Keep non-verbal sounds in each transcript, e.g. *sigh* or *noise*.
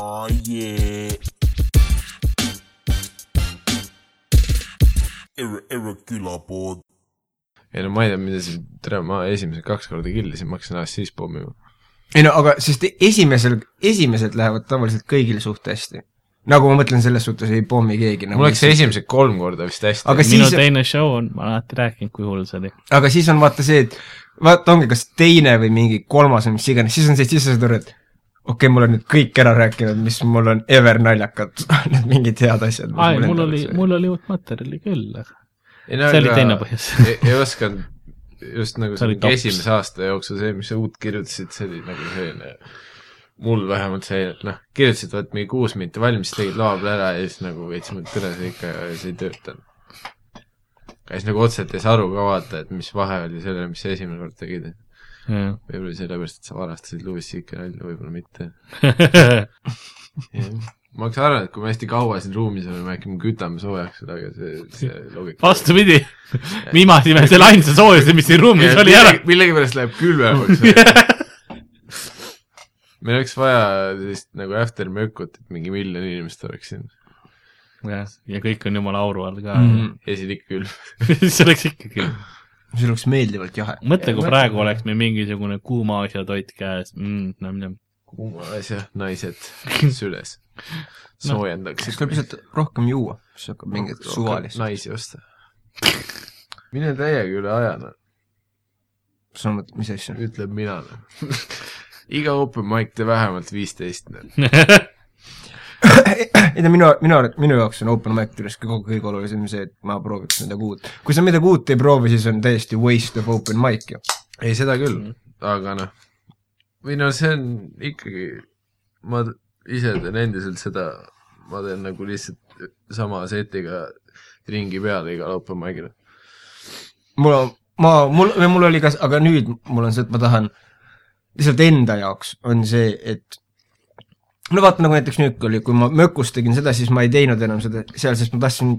oh, yeah. Erre, Erre külapood. ei no ma ei tea, mida see, tere, ma esimesed kaks korda killisin, ma hakkasin ennast siis pommima. ei no aga, sest esimesel, esimesed lähevad tavaliselt kõigil suht hästi. nagu ma mõtlen, selles suhtes ei pommi keegi nagu mul läks esimesed kolm korda vist hästi. Aga minu siis- teine show on, ma olen alati rääkinud, kui hull see oli. aga siis on vaata see, et vaata ongi kas teine või mingi kolmas või mis iganes, siis on see, siis sa saad aru, et okei okay,, mul on nüüd kõik ära rääkinud, mis mul on ever naljakad, *laughs* need mingid head asjad. ai, mul oli, mul oli uut materjali küll, aga ei, no, see oli teine põhjus. *laughs* ei, ei osanud, just nagu See mingi esimese aasta jooksul see, mis sa uut kirjutasid, see oli nagu selline, mul vähemalt see, et noh, kirjutasid vaat mingi kuus minti valmis, tegid laua peal ära ja siis nagu veits mõtled, tere, see ikka, see ei töötanud. aga siis nagu otseselt ei saa aru ka vaata, et mis vahe oli sellele, mis sa esimene kord tegid. Võib-olla sellepärast, et sa varastasid Louis CK nalja, võib-olla mitte. *laughs* ma hakkasin arvama, et kui me hästi kaua siin ruumis oleme, äkki me kütame soojaks seda, aga see, see loogika vastupidi, me imasime selle ainsa soojuse, mis siin ruumis oli ära. millegipärast läheb külmemaks. *laughs* meil oleks vaja sellist nagu after mökut, et mingi miljon inimest oleks siin jah, ja kõik on jumala auru all ka mm.. ja siis ikka külm. see oleks ikkagi, see oleks meeldivalt jahe. mõtle, kui praegu oleks meil mingisugune kuuma asja toit käes mm,, nam-nam. kuuma asja, naised *laughs* süles siis soojendaksid tuleb. lihtsalt rohkem juua, siis hakkab mingit suvalist. naisi osta. mine täiega üle aja, noh, sa mõtled, mis asja? ütleb mina, noh. *laughs* iga open mic tee vähemalt viisteist, noh. *laughs* *coughs* ei no minu, minu minu jaoks on open mic juures kõige, kõige olulisem see, et ma prooviks midagi uut. kui sa midagi uut ei proovi, siis on täiesti waste of open mic ju. ei, seda küll, aga noh, või no see on ikkagi, ma ise teen endiselt seda, ma teen nagu lihtsalt sama setiga ringi peale igal open mic'il. mul on, ma, mul, või mul oli ka, aga nüüd mul on see, et ma tahan lihtsalt enda jaoks on see, et no vaata, nagu näiteks nüüd oli, kui ma Mökus tegin seda, siis ma ei teinud enam seda seal, sest ma tahtsin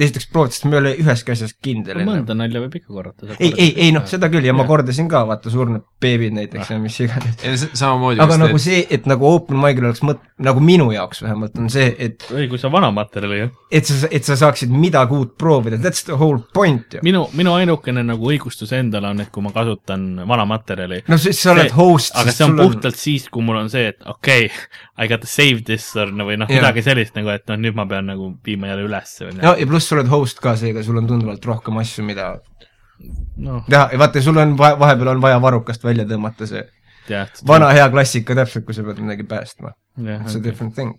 esiteks proovida, sest ma ei ole üheski asjas kindel enam. mõnda nalja võib ikka korrata. ei, ei, ei noh, seda küll ja ma Jah. kordasin ka, vaata, surnud beebid näiteks ja mis iganes. samamoodi aga nagu see, et nagu open mic'il oleks mõt-, nagu minu jaoks vähemalt on see, et ei, kui sa vana materjali, et sa, et sa saaksid midagi uut proovida, that's the whole point ju. minu, minu ainukene nagu õigustus endale on, et kui ma kasutan vana materjali, no siis sa oled See- host, aga see on puhtalt siis, kui mul on see, et okei okay,, I gotta save this or no või noh, midagi sellist nagu, et noh, nüüd ma pean nagu viima jälle ülesse või no midagi ja pluss sa oled host ka, seega sul on tunduvalt rohkem asju, mida noh, teha ja vaata, sul on vahe, vahepeal on vaja varrukast välja tõmmata see tead. vana hea klassika täpselt, kui sa pead midagi päästma. It's a jah, different thing.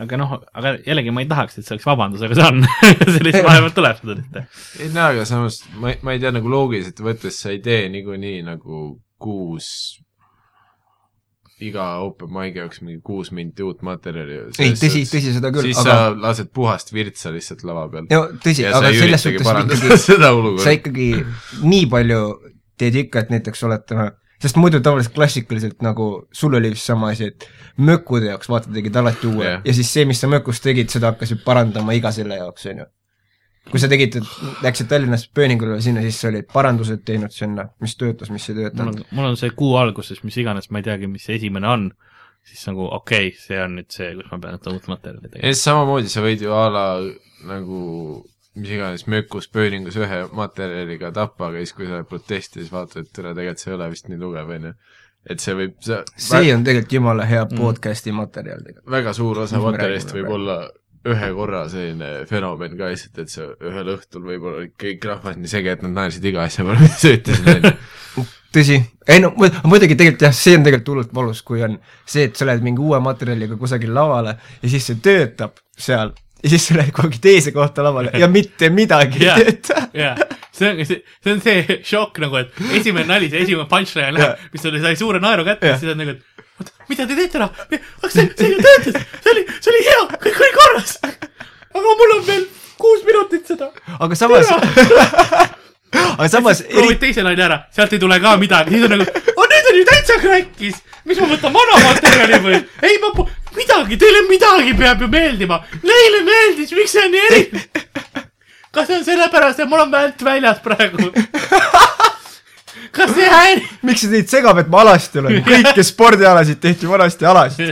aga noh, aga jällegi ma ei tahaks, et see oleks vabandus, aga see on *laughs* see lihtsalt vahepeal *laughs* tuleb seda teha. ei no aga samas ma, ma ei tea nagu loogiliselt võttes sa ei tee niikuinii nagu kuus iga open mic'i jaoks mingi kuus minti uut materjali. ei, tõsi, tõsi seda küll, siis aga sa lased puhast virtsa lihtsalt lava peal. no tõsi, aga selles suhtes ikkagi *laughs* sa ikkagi nii palju teed ikka, et näiteks oletame, sest muidu tavaliselt klassikaliselt nagu sul oli vist sama asi, et mökude jaoks vaata tegid alati uue yeah. ja siis see, mis sa mökus tegid, seda hakkasid parandama iga selle jaoks, on ju. Kui sa tegid, läksid Tallinnast pööningule sinna, siis sa olid parandused teinud sinna, mis töötas, mis ei töötanud on, mul on see kuu alguses, mis iganes, ma ei teagi, mis see esimene on, siis nagu okei okay,, see on nüüd see, kus ma pean uut materjali ja tegema. siis samamoodi sa võid ju a la nagu mis iganes mökus pööningus ühe materjaliga tappa, aga siis, kui sa protesti, siis vaatad, et tere, tegelikult see ei ole vist nii tugev, on ju. et see võib, see see on tegelikult jumala hea podcast'i materjal tegelikult. väga suur osa materjalist võib olla ühe korra selline fenomen ka lihtsalt, et sa ühel õhtul võib-olla olid kõik rahvas nii sege, et nad naersid iga asja peale, mis sa ütlesid, *laughs* tõsi, ei no mu- muidugi tegelikult jah, see on tegelikult hullult valus, kui on see, et sa lähed mingi uue materjaliga kusagil lavale ja siis see töötab seal ja siis sa lähed kuhugi teise kohta lavale ja mitte midagi Jah. ei *laughs* tööta. jaa, see on, see, see on see *laughs* šokk nagu, et esimene nali, see esimene punchline läheb, mis sulle sai suure naeru kätte, Jah. siis on nagu, et mida te teete noh, aga see, see ju töötas, see oli, see oli hea, kõik oli korras. aga mul on veel kuus minutit seda. aga samas, *laughs* aga samas proovid teise nalja ära, sealt ei tule ka midagi, siis on nagu, oh nüüd on ju täitsa kräkkis, mis ma võtan vana materjali või? ei ma, midagi, teile midagi peab ju meeldima, neile meeldis, miks see on nii eriline? *laughs* kas see on sellepärast, et mul on vält väljas praegu? *laughs* kas see häirib? miks see teid segab, et ma alasti olen? kõiki spordialasid tehti vanasti alasti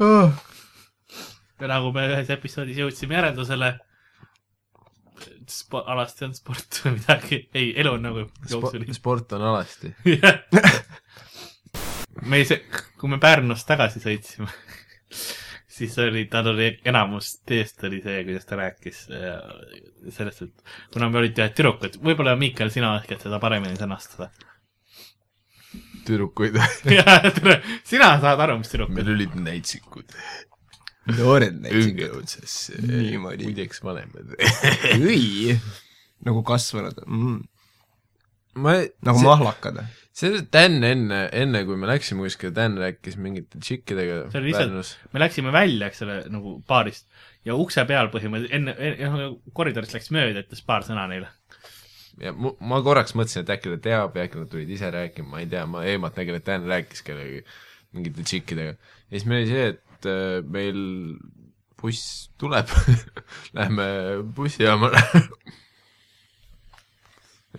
oh.. ja nagu me ühes episoodis jõudsime järeldusele, spo-, alasti on sport või midagi, ei, elu on nagu jooksuliin. sport on alasti. *laughs* me ei kui me Pärnust tagasi sõitsime, siis oli, tal oli enamus teest oli see, kuidas ta rääkis äh, sellest, et kuna me olid ühed tüdrukud, võib-olla Miikal, sina oskad seda paremini sõnastada. tüdrukuid. *laughs* jah, sina saad aru, mis tüdrukud. meil olid näitsikud. noored õnge otsas. Niimoodi. muideks vanemad. õi, nagu kasvanud mm., ma, nagu see, mahlakad. See Dan enne, enne kui me läksime kuskile, Dan rääkis mingite tšikkidega See oli lihtsalt- me läksime välja, eks ole, nagu baarist ja ukse peal põhimõtteliselt enne, enne, koridorist läks mööda, ütles paar sõna neile. ja mu- ma korraks mõtlesin, et äkki ta teab ja äkki nad tulid ise rääkima, ma ei tea, ma eemalt nägin, et Dan rääkis kellegagi, mingite tšikkidega. ja siis meil oli see, et äh, meil buss tuleb, *laughs* lähme bussijaamale. *laughs*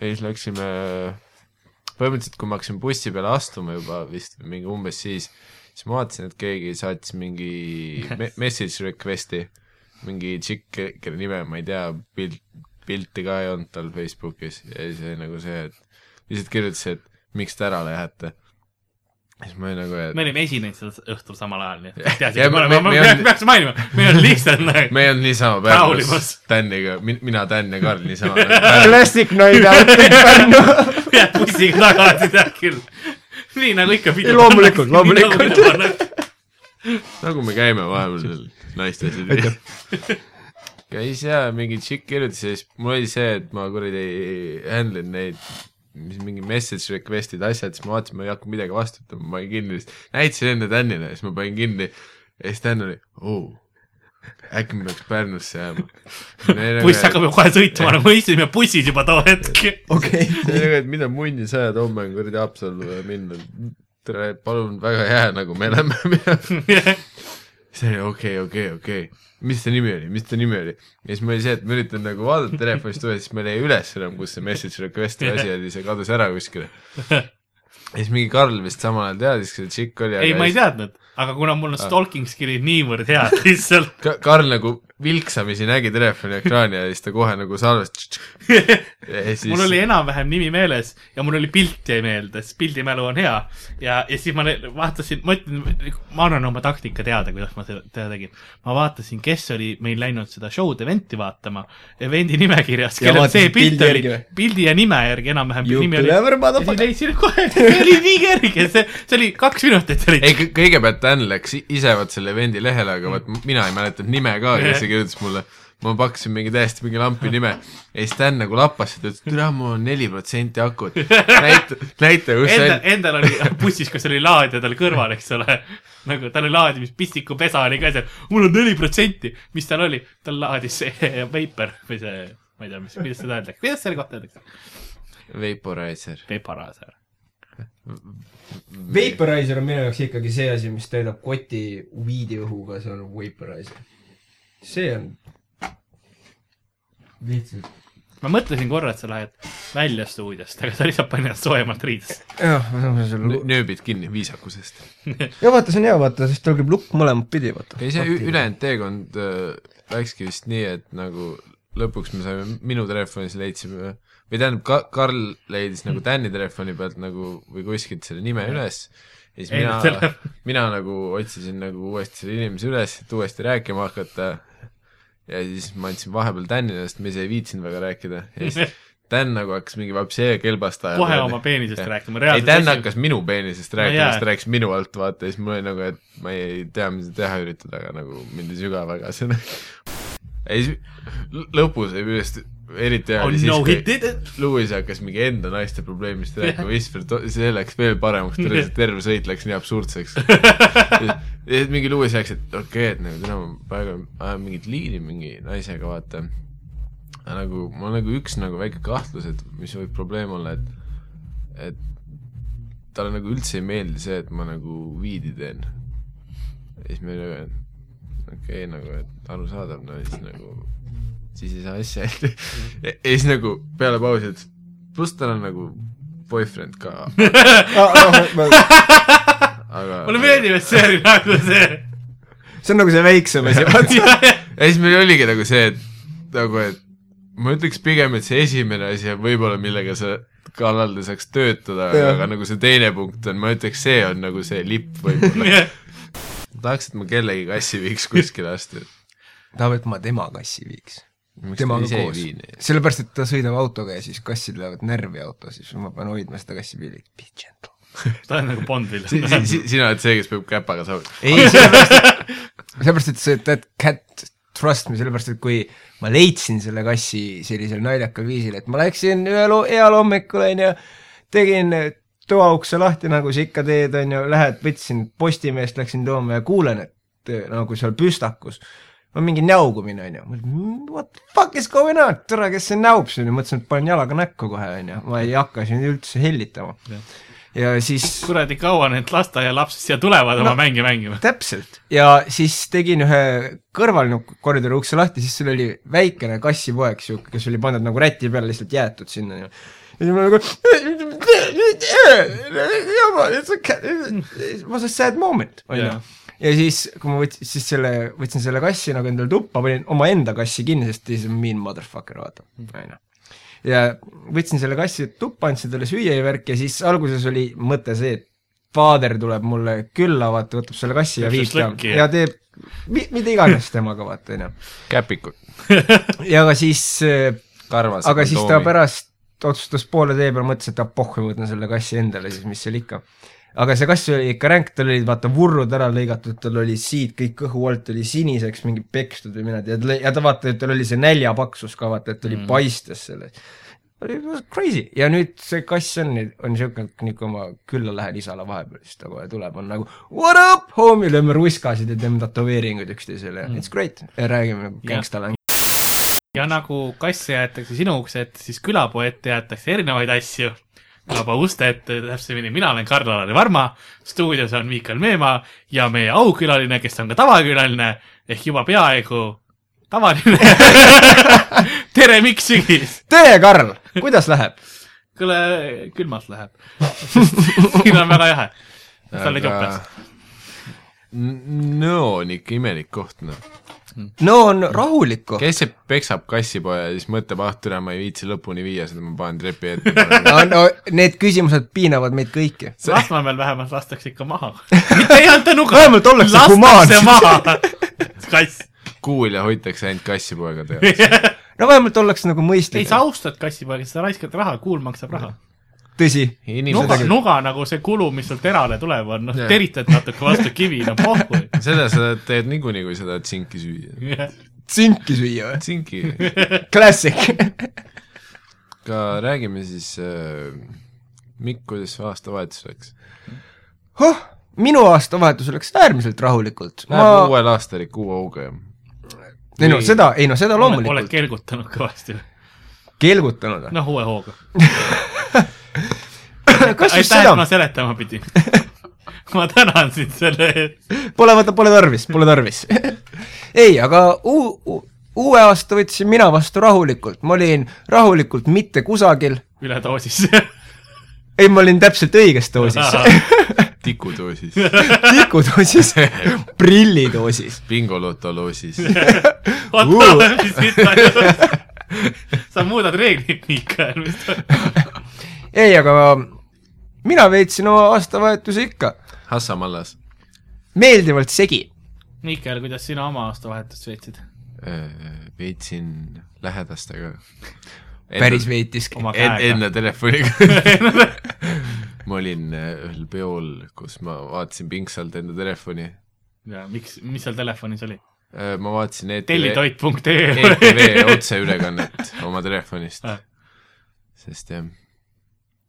ja siis läksime, põhimõtteliselt kui me hakkasime bussi peale astuma juba vist mingi umbes siis, siis ma vaatasin, et keegi saatis mingi me *laughs* message request'i, mingi tšikk, kelle nime ma ei tea, pilt, pilti ka ei olnud tal Facebookis ja siis oli nagu see, et lihtsalt kirjutas, et miks te ära lähete. Siis ma olin nagu, et me olime esinenud sel õhtul samal ajal, nii et teadsin ja, me me- oleme, ma me- peaks, peaks mainima, meil on lihtsalt *laughs* nagu me ei olnud niisama. Pärnus Täniga, mina, Tän ja Karl niisama. Plastic Noid outfit *laughs* Pärnu. *laughs* jääd bussiga tagasi, tead küll. nii nagu ikka. loomulikult, loomulikult.. nagu me käime vahepeal seal naiste asjad. käis ja mingi tšikk kirjutas ja siis mul oli see, et ma kuradi handle in neid mis mingi message request'id, asjad, siis ma vaatasin, ma ei hakka midagi vastutama, ma panin kinni, näitasin enne Tänile, siis ma panin kinni ja siis Tän oli, oo, äkki me peaks Pärnusse jääma. *laughs* buss hakkab ju kohe sõitma, me istusime bussis juba too hetk. *laughs* okei. see oli nagu, et mida munni sa ajad, homme on kuradi Haapsallu ja minna. tere, palun, väga hea, nagu me oleme *laughs* siis oli okei, okei, okei, mis ta nimi oli, mis ta nimi oli? ja siis mul oli see, et ma üritan nagu vaadata telefonist üles, siis meil jäi üles enam, kus see message request'i asi oli, see kadus ära kuskile. ja siis mingi Karl vist samal ajal teadis, kes see tšikk oli. ei, ma ei teadnud, aga kuna mul on stalking skill'id niivõrd head *laughs* lihtsalt. Ka-, Karl nagu vilksamisi nägi telefoni ekraani ja siis ta kohe nagu salvestas. *laughs* siis mul oli enam-vähem nimi meeles ja mul oli pilt jäi meelde, sest pildimälu on hea. ja, ja siis ma ne- vaatasin, ma ütlen, ma annan oma taktika teada, kuidas ma seda tegin. ma vaatasin, kes oli meil läinud seda show'd event'i vaatama, event'i nimekirjas, Ja kellel see pilt pildi oli pildi ja nime järgi enam-vähem You nimi oli. clever motherfucker. leidsin kohe, see oli nii kerge, see, see oli kaks minutit oli. ei, kõigepealt Dan läks i- ise vaat selle event'i lehele, aga vaat mina ei mäletanud nime ka, kes *laughs* see kirjutas mulle. ma pakkusin mingi täiesti mingi lampi nime ja siis Dan nagu lappas seda, ütles, et türa, mul on neli protsenti akut. näita, näita, kus see Enda, on. endal oli bussis, kus oli laadija tal kõrval, eks ole. nagu tal oli laadimispistiku pesa oli ka seal, mul on neli protsenti, mis tal oli, tal laadis see Vapor või see, ma ei tea, mis, kuidas seda öeldakse, kuidas selle kohta öeldakse? Vaporizer. Vaporizer. Vaporizer on minu jaoks ikkagi see asi, mis täidab koti weed'i õhuga, see on vaporizer. See on lihtsalt, ma mõtlesin korra, et sa lähed välja stuudiost, aga sa lihtsalt ennast soojemalt riidesse. jah, ma saan selle nööbid kinni viisakusest. *laughs* ja vaata, see on hea, vaata, sest tal käib lukk mõlemat pidi, vaata. ei, see ülejäänud teekond äh, läkski vist nii, et nagu lõpuks me saime, minu telefonis leidsime või tähendab ka,, Karl leidis nagu Tänni telefoni pealt nagu või kuskilt selle nime üles ja siis Ei, mina mina nagu otsisin nagu uuesti selle inimese üles, et uuesti rääkima hakata ja siis ma andsin vahepeal Tänile, sest me ise ei viitsinud väga rääkida ja siis *laughs* Tän nagu hakkas mingi vapsee kelbast ajama. kohe oma peenisest rääkima, ei, reaalselt Dan hakkas minu peenisest rääkima, jaa. siis ta rääkis minu alt, vaata, ja siis mul oli nagu, et ma ei tea, mida teha üritada, aga nagu mind ei süga väga see *laughs* ei, siis lõpus oli arust eriti hea oh oli siis no, he kui. Louis hakkas mingi enda naiste probleemist *laughs* rääkima, Whisper, see läks veel paremaks, et terve sõit läks nii absurdseks. *laughs* siis mingi Louis rääkis, et okei okay,, et nagu täna ma praegu ajan mingit liini mingi naisega, vaata. nagu mul on nagu üks nagu väike kahtlus, et mis võib probleem olla, et et talle nagu üldse ei meeldi see, et ma nagu viidi teen. ja siis me nagu, et okei okay,, nagu, et arusaadav, no siis nagu siis ei saa asja ette. ja siis nagu peale pausi ütles, pluss tal on nagu boyfriend ka, *laughs* aga mulle meeldib, et see oli nagu see. see on nagu see väiksem asi, vaata. *laughs* ja siis meil oligi nagu see, et nagu, et ma ütleks pigem, et see esimene asi on võib-olla, millega sa kallal saaks töötada, aga nagu see teine punkt on, ma ütleks, see on nagu see lipp võib-olla. *laughs* tahaks, et ma kellegi kassi viiks kuskile asti. tahab, et ma tema kassi viiks. temaga koos sellepärast, et ta sõidab autoga ja siis kassid lähevad närvi auto, siis ma pean hoidma seda kassi piiri. Be gentle. *laughs* ta on nagu Bond villain. sina oled see, kes peab käpaga saama. ei, *laughs* sellepärast, sellepärast, et see that cat trust me, sellepärast et kui ma leidsin selle kassi sellisel naljakal viisil, et ma läksin ühel heal hommikul, onju, tegin toaukse lahti, nagu sa ikka teed, onju, lähed, võtsin Postimeest, läksin tooma ja kuulen, et eh, nagu seal püstakus on mingi näugumine, onju. What the fuck is going on, tere, kes see näub siin, mõtlesin, et panen jalaga näkku kohe, onju, ma ei hakka siin üldse hellitama. ja siis kuradi kaua need lasteaialapsed siia tulevad oma No. mänge mängima. täpselt, ja siis tegin ühe kõrval koridori ukse lahti, siis seal oli väikene kassipoeg siuke, kes oli pandud nagu räti peale lihtsalt jäetud sinna ja siis ma nagu it was a sad moment, onju ja siis, kui ma võtsin, siis selle, võtsin selle kassi nagu endale tuppa, panin omaenda kassi kinni, sest siis on mean motherfucker, vaata, onju. ja võtsin selle kassi tuppa, andsin talle süüa ja värk ja siis alguses oli mõte see, et faader tuleb mulle külla, vaata, võtab selle kassi ja viib ta ja teeb mi-, mida iganes temaga, vaata, onju. käpikud. ja aga siis, karvas. aga siis ta pärast otsustas poole tee peal, mõtles, et ah pohhu, ma võtan selle kassi endale siis, mis seal ikka. aga see kass oli ikka ränk, tal olid vaata vurrud ära lõigatud, tal oli siit kõik kõhu alt oli siniseks mingi pekstud või mina tean, ja ta vaata, et tal oli see näljapaksus ka vaata, et ta oli mm. paistes selles. oli crazy ja nüüd see kass on, on niisugune, nii kui ma külla lähen isale vahepeal, siis ta kohe tuleb, on nagu what up, homie, lööme ruskasid ja teeme tätoveeringuid üksteisele ja it's great ja räägime nagu lang-. Ja nagu kasse jäetakse sinu ukse ette, siis külapoe ette jäetakse erinevaid asju. külapoo uste ette, täpsemini mina olen Karl-Alari Varma, stuudios on Miikal Meemaa ja meie aukülaline, kes on ka tavakülaline ehk juba peaaegu tavaline. tere, Mikk Sügis. tere, Karl, kuidas läheb? kuule, külmalt läheb. siin on väga jahe. sa oled jopes. no on ikka imelik koht, noh. *laughs* no on rahulikku. kes see peksab kassipoja ja siis mõtleb, ah türa, ma ei viitsi lõpuni viia seda, ma panen trepi ette. no, no need küsimused piinavad meid kõiki. Lasnamäel vähemalt lastakse ikka maha. *laughs* mitte ei anta nuga. Vähemalt ollakse humaansed. maha. *laughs* kass. kuul ja hoitakse ainult kassipoega tead. no vähemalt ollakse nagu ei, mõistlik sa. austad kassipoega, sa raiskad raha, kuul maksab raha. tõsi, nuga, nuga nagu see kulu, mis sul terale tuleb, on noh Jah., teritad natuke vastu kivi, no pohhu. *laughs* seda sa teed niikuinii, kui sa tahad tsinki süüa. tsinki süüa või? tsinki. *laughs* Classic. *laughs* ka räägime siis äh,, Mikk, kuidas su aastavahetus läks? oh, minu aastavahetus läks äärmiselt rahulikult. Läheb ma, uuel aastal ikka uue hooga ju. ei no seda, ei no seda oled loomulikult. kelgutanud kõvasti. kelgutanud või? noh, uue hooga. Kas just aitäh, et ma seletama pidin. *laughs* ma tänan sind selle eest. Pole, vaata, pole tarvis, pole tarvis. *laughs* ei, aga uu-, uue aasta võtsin mina vastu rahulikult, ma olin rahulikult mitte kusagil, üledoosis. *laughs* ei, ma olin täpselt õiges doosis, tikudoosis, tikudoosis, prillidoosis. bingoloto loosis. oota, mis siit sa muudad reegleid, Miikael, mis toimub? ei, aga mina veetsin oma aastavahetuse ikka Hassamallas. meeldivalt segi. Miikael, kuidas sina oma aastavahetust veetsid? veetsin lähedastega. päris veetiski. oma en, enda telefoniga. *laughs* ma olin äh, ühel peol, kus ma vaatasin pingsalt enda telefoni. ja miks, mis seal telefonis oli? ma vaatasin ETV, tellitoit.ee ETV otseülekannet oma telefonist Ah.. sest jah,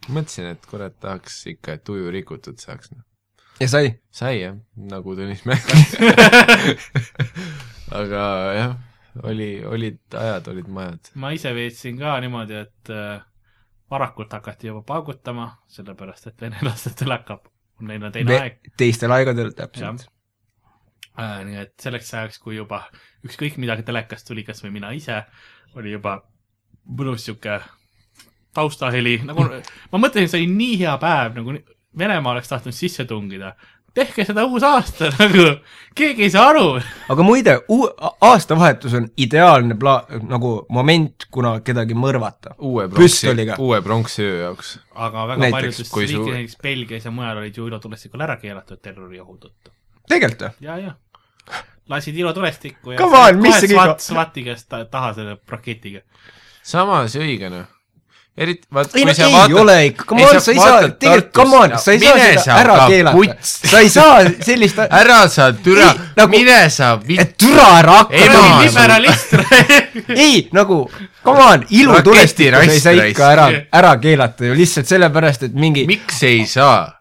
mõtlesin, et kurat, tahaks ikka, et tuju rikutud saaks. ja sai. sai jah, nagu Tõnis märkis. *laughs* aga jah, oli, olid ajad, olid majad. ma ise veetsin ka niimoodi, et äh, varakult hakati juba paugutama, sellepärast et venelastel *laughs* hakkab, neil on teine aeg. teistel aegadel täpselt. äh,. nii et selleks ajaks, kui juba ükskõik midagi telekast tuli, kas või mina ise, oli juba mõnus sihuke taustaheli, nagu ma mõtlesin, see oli nii hea päev, nagu Venemaa oleks tahtnud sisse tungida. tehke seda uus aasta *laughs* nagu, keegi ei saa aru. aga muide, aastavahetus on ideaalne pla-, nagu moment, kuna kedagi mõrvata. uue pronksi uue pronksiöö jaoks. aga väga Näiteks, paljudes riikides, näiteks Belgias ja mujal olid ju ilotulestikul ära keelatud terroriohu tõttu. tegelikult või? ja, ja lasid ilotulestikku ja Come on, mis see SWAT, kõige- SWAT-i käest ta- taha selle raketiga. samas õige noh. eriti, vaat ei kui sa ei vaatad ole ikka, come on, sa ei saa, tegelikult come on, sa ei saa seda ära keelata. sa ei saa sellist, ära sa türa Ei,, nagu- mine sa türa ära hakka Ema, tegema. liberalist *laughs* ei, nagu come on, ilutulestikku sa ei saa ikka ära ära keelata ju lihtsalt sellepärast, et mingi, miks ei saa?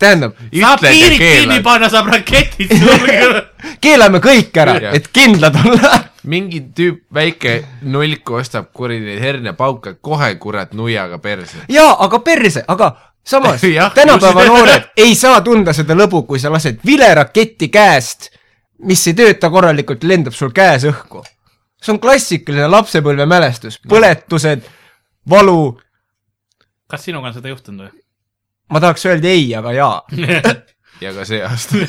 tähendab, saab piirid kinni panna, saab raketid sulgeda. *laughs* keelame kõik ära et kindlad olla. Mingi tüüp, väike nulk ostab kuradi neid hernepauke, kohe kurat nuiaga perse. jaa, aga perse, aga samas *laughs* tänapäeva noored ei saa tunda seda lõbu, kui sa lased vileraketti käest, mis ei tööta korralikult, lendab sul käes õhku. see on klassikaline lapsepõlvemälestus, põletused, valu, kas sinuga on seda juhtunud või? ma tahaks öelda ei, aga jaa. *laughs* ja ka see aasta. *laughs*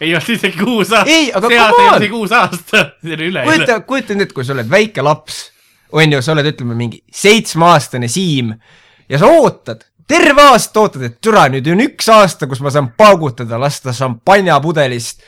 ei olnud isegi uus aasta. Ei, aga see aasta ei on! olnud isegi uus aasta, see oli üleeile. kujuta, kujuta nüüd, kui sa oled väike laps, on ju, sa oled, ütleme, mingi seitsmeaastane Siim ja sa ootad, terve aasta ootad, et türa, nüüd on üks aasta, kus ma saan paugutada, lasta šampanjapudelist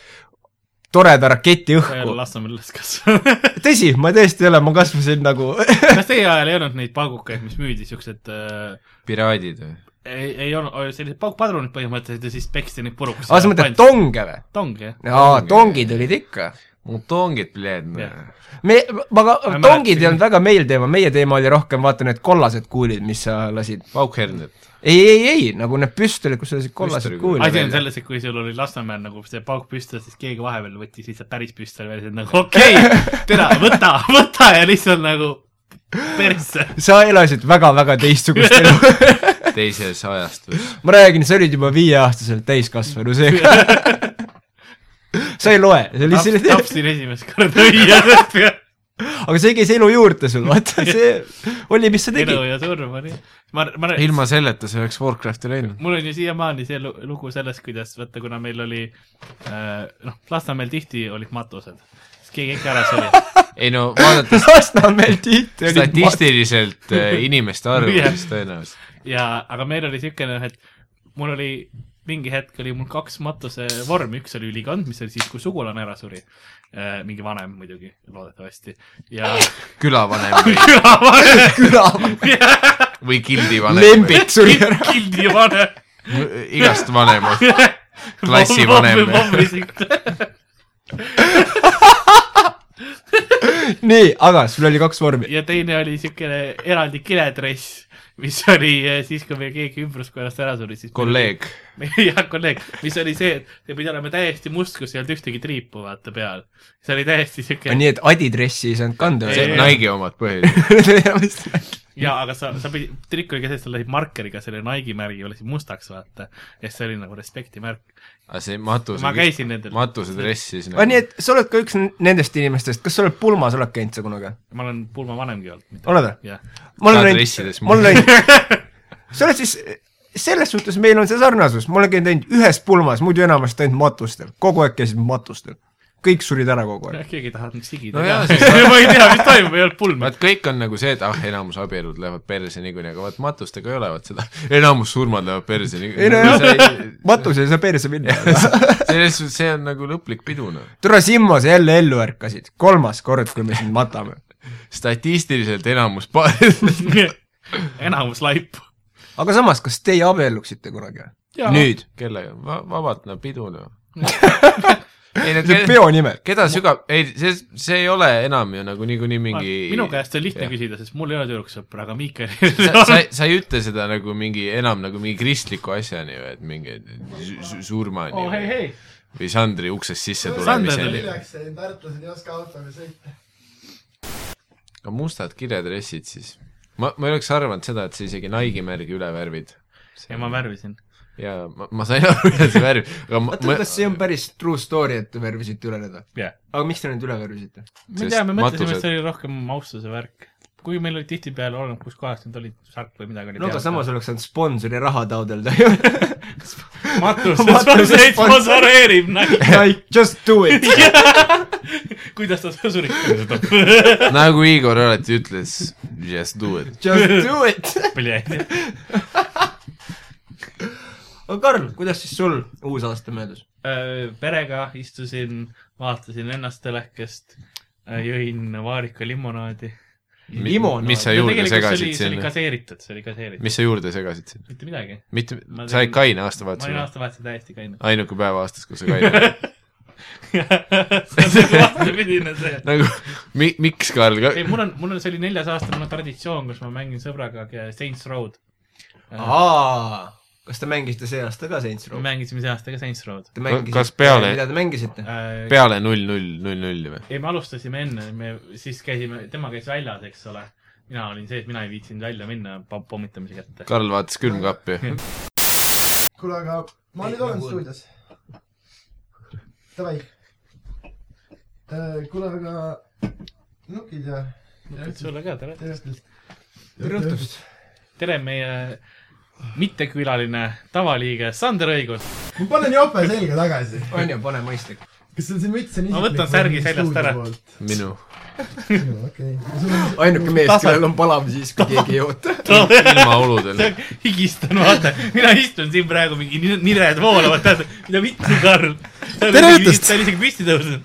toreda raketi õhku. Lasnamäel kasvanud. tõsi, ma tõesti ei ole, ma kasvasin nagu kas teie ajal ei olnud neid paugukaid, mis müüdi siuksed äh, piraadid või? ei, ei olnud, sellised paukpadrunid põhimõtteliselt ja siis peksti neid puruks. aa, sa mõtled? tonge või? tong, jah. aa, tongid olid ikka. mu tongid, me, aga Ma tongid ei olnud väga meil teema, meie teema oli rohkem vaata need kollased kuulid, mis sa lasid. paukhernet. ei, ei, ei, nagu need püstolid, kus sa lasid kollased kuulid asi on selles, et kui sul oli Lasnamäel nagu see pauk püstol, siis keegi vahepeal võttis lihtsalt päris püstoli välja, nagu okei okay,, tere, võta, võta ja lihtsalt nagu persse. sa elasid väga-väga teistsugust *laughs* elu. Teises ajastus. *laughs* ma räägin, sa olid juba viieaastaselt täiskasvanu, seega *laughs* sa ei loe, see oli selline, tapsin esimest korda õies. *laughs* aga see käis elu juurde sul, vaata see oli, mis sa elu tegid. ja surm oli. ma, ma, ilma selleta sa oleks Warcrafti läinud. mul on ju siiamaani see lu- lugu sellest, kuidas vaata, kuna meil oli äh, noh, Lasnamäel tihti olid matused, siis keegi ikka ära suri. ei no vaadates Lasnamäel tihti olid statistiliselt äh, inimeste arvu, siis tõenäoliselt. ja, aga meil oli siukene, et mul oli mingi hetk oli mul kaks matuse vormi, üks oli ülikond, mis oli siis, kui sugulane ära suri. mingi vanem muidugi, loodetavasti. ja *laughs* külavanem *laughs* *laughs* või, külavanem. küla, või gildivanem. lembit suri ära. kildi vanem. igast vanemad. klassivanem. nii, aga sul oli kaks vormi. ja teine oli siukene eraldi kiledress, mis oli eh, siis, kui meil keegi ümbruskonnast ära suri, siis kolleeg. *laughs* jah, kolleeg, mis oli see, et see pidi olema täiesti must, kus ei olnud ühtegi triipu, vaata peal. see oli täiesti siuke. nii et adidressi ei saanud kanda Ei, ei. Nike'i omad põhiliselt. ja, aga sa, sa pidid, trikk oli ka see, et sa lasid markeriga selle Nike'i märgi lasid mustaks, vaata. ja see oli nagu respekti märk. aga see matuse ma, käisin nendel. matuse dress siis aga nii, et sa oled ka üks nendest inimestest, kas sa oled pulmas, oled käinud sa kunagi? ma olen pulma vanemgi olnud. oled või? ma olen läinud ma olen läinud, *laughs* sa oled siis, selles suhtes meil on see sarnasus, ma olen käinud ainult ühes pulmas, muidu enamasti ainult matustel, kogu aeg käisin matustel. kõik surid ära kogu aeg. keegi ei taha sigida No ka *laughs* siis-. ma ei tea, mis toimub, ei olnud pulmi. vaat kõik on nagu see, et ah, enamus abielud lähevad perse niikuinii, aga vaat matustega ei ole vaat seda, enamus surmad lähevad perse ei niikuinii. nojah, matus ei saa perse minna. selles suhtes see on nagu lõplik pidu noh. tule Simmo, sa jälle ellu ärkasid, kolmas kord, kui me sind matame. statistiliselt enamus paarid *laughs* enamus laipu. Aga samas, kas teie abielluksite kunagi? Jaa. nüüd, kellega Va, vabalt no pidu noh. *laughs* ei no see on peo nimel. keda sügab, ei see, see ei ole enam ju nagu niikuinii mingi minu käest on lihtne Jah. küsida, sest mul ei ole tüdruksõpra, aga Miikel sa, sa, *laughs* sa ei ütle seda nagu mingi enam nagu mingi kristliku asjani või, et mingi su- su- surmani oh hei, või, hei. või Sandri uksest sisse tulemiseni tartlased ei oska autoga sõita? aga mustad kiledressid siis? ma, ma ei oleks arvanud seda, et sa isegi Nike'i märgi üle värvid. ja ma värvisin. ja ma, ma sain aru ühe see värv, aga ma, oota, kas see on päris true story, et te värvisite üle need või? jah. aga miks te need üle värvisite? ma ei tea, me mõtlesime, et see oli rohkem austuse värk. Kuigi meil oli tihtipeale olemas, kus kohas need olid, särk või midagi oli no aga samas oleks saanud sponsori raha taodelda ju. *laughs* matus, Matus- sponsoreerib, *laughs* Like just do it. *laughs* kuidas ta sõsurit kasutab. nagu Igor alati ütles, just do it. Just do it. Äh, aga Karl, kuidas siis sul uus aasta möödus? perega istusin, vaatasin ennast telekast, jõin vaarika limonaadi. Limonaad. mis sa juurde segasid see oli sinna? gaseeritud, see oli gaseeritud. mis sa juurde segasid sinna? mitte midagi. mitte sa olid kaine ma olin aastavahetusel? aastavahetusel täiesti kaine. *laughs* ainuke päev aastas, kus sa kaine olid. *laughs* see on vastupidine see. *laughs* nagu mi-, miks, Karl, ei, mul on, mul on, see oli neljas aasta, mul on traditsioon, kus ma mängin sõbraga Saints Road. aa, kas te mängisite see aasta ka Saints me Row? mängisime see aasta ka Saints mängisite, kas peale- mida te mängisite? peale null, null, null, nulli või? ei, me alustasime enne, me siis käisime, tema käis väljas, eks ole. mina olin sees, mina ei viitsinud välja minna pom- pommitamise kätte. Karl vaatas külmkappi. *laughs* kuule, aga ma nüüd olen stuudios. Davai. kuule, aga nukid ja. sulle ka, tere. tere õhtust. tere õhtust! tere, meie mittekülaline tavaliige Sander Õigus. ma panen jope selga tagasi. on ju, pane mõistlik. kas sul see müts on Ma võtan särgi seljast ära. minu. okei. ainuke mees, kellel on palav siis, kui keegi ei oota. ilmaoludel. *laughs* higistan, vaata, mina istun siin praegu mingi ni- nired voolavad, tead, mida vittu, Karl. Tere õhtust! ta oli isegi püsti tõusnud.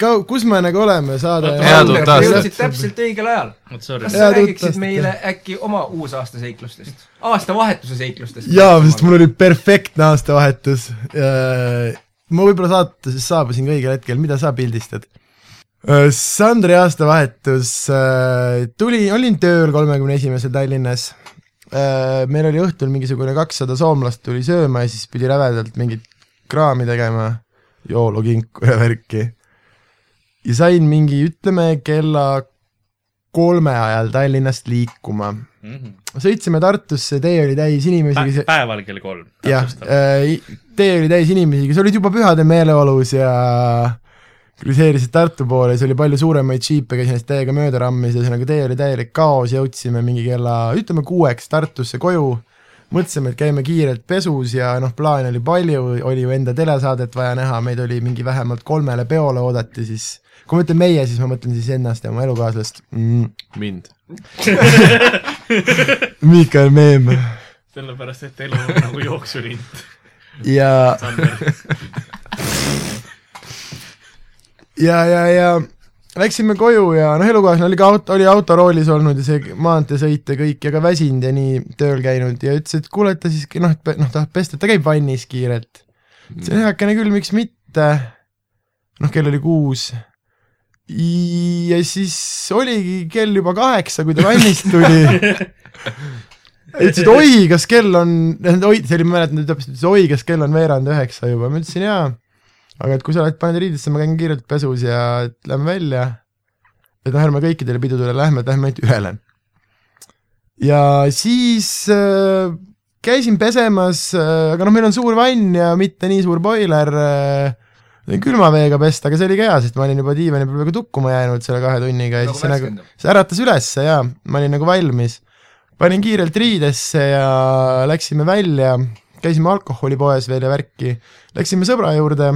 Kau-, kus me nagu oleme, saade Head uut aastat. jõudsid täpselt õigel ajal. kas. Sa räägiksid meile äkki oma uusaasta seiklustest? aastavahetuse seiklustest? jaa, sest mul oli perfektne aastavahetus. ma võib-olla saates saabusin ka õigel hetkel, mida sa pildistad? Sandri aastavahetus äh, tuli, olin tööl kolmekümne esimesel Tallinnas. meil oli õhtul mingisugune kakssada soomlast tuli sööma ja siis pidi rävedalt mingit kraami tegema, joolukinku ja värki. Ja sain mingi, ütleme kella kolme ajal Tallinnast liikuma. sõitsime Tartusse, tee oli täis inimesi, kes päeval kell kolm. jah, tee oli täis inimesi, kes olid juba pühade meeleolus ja cruiseerisid Tartu poole, siis oli palju suuremaid džiipe, käis neist täiega mööda rammis, ühesõnaga tee oli täielik kaos, jõudsime mingi kella, ütleme kuueks Tartusse koju, mõtlesime, et käime kiirelt pesus ja noh, plaane oli palju, oli ju enda telesaadet vaja näha, meid oli mingi vähemalt kolmele peole oodati, siis kui ma ütlen meie, siis ma mõtlen siis ennast ja oma elukaaslast mm,. mind. *laughs* Miikael Meem sellepärast, et elu on nagu jooksulind. ja ja, ja, ja läksime koju ja noh, elukaaslane oli ka auto, oli autoroolis olnud ja see maanteesõit ja kõik ja ka väsinud ja nii tööl käinud ja ütles, et kuule, et ta siis noh, et noh, tahab pesta, ta käib vannis kiirelt. ütlesin heakene küll, miks mitte. noh, kell oli kuus. Ja siis oligi kell juba kaheksa, kui ta vannist tuli. *laughs* ütles, et oi, kas kell on, oi, see oli, ma mäletan, ta täpselt ütles oi, kas kell on veerand üheksa juba, ma ütlesin jaa aga et kui sa oled pannud riidesse, ma käin kiirelt pesus ja lähme välja. et noh, ärme kõikidele pidudele lähme, et lähme ainult ühele. ja siis äh, käisin pesemas äh,, aga noh, meil on suur vann ja mitte nii suur boiler äh,. Külma veega pesta, aga see oli ka hea, sest ma olin juba diivani peal peaaegu tukkuma jäänud selle kahe tunniga ja siis see nagu, see äratas ülesse ja ma olin nagu valmis. panin kiirelt riidesse ja läksime välja, käisime alkoholipoes veel ja värki, läksime sõbra juurde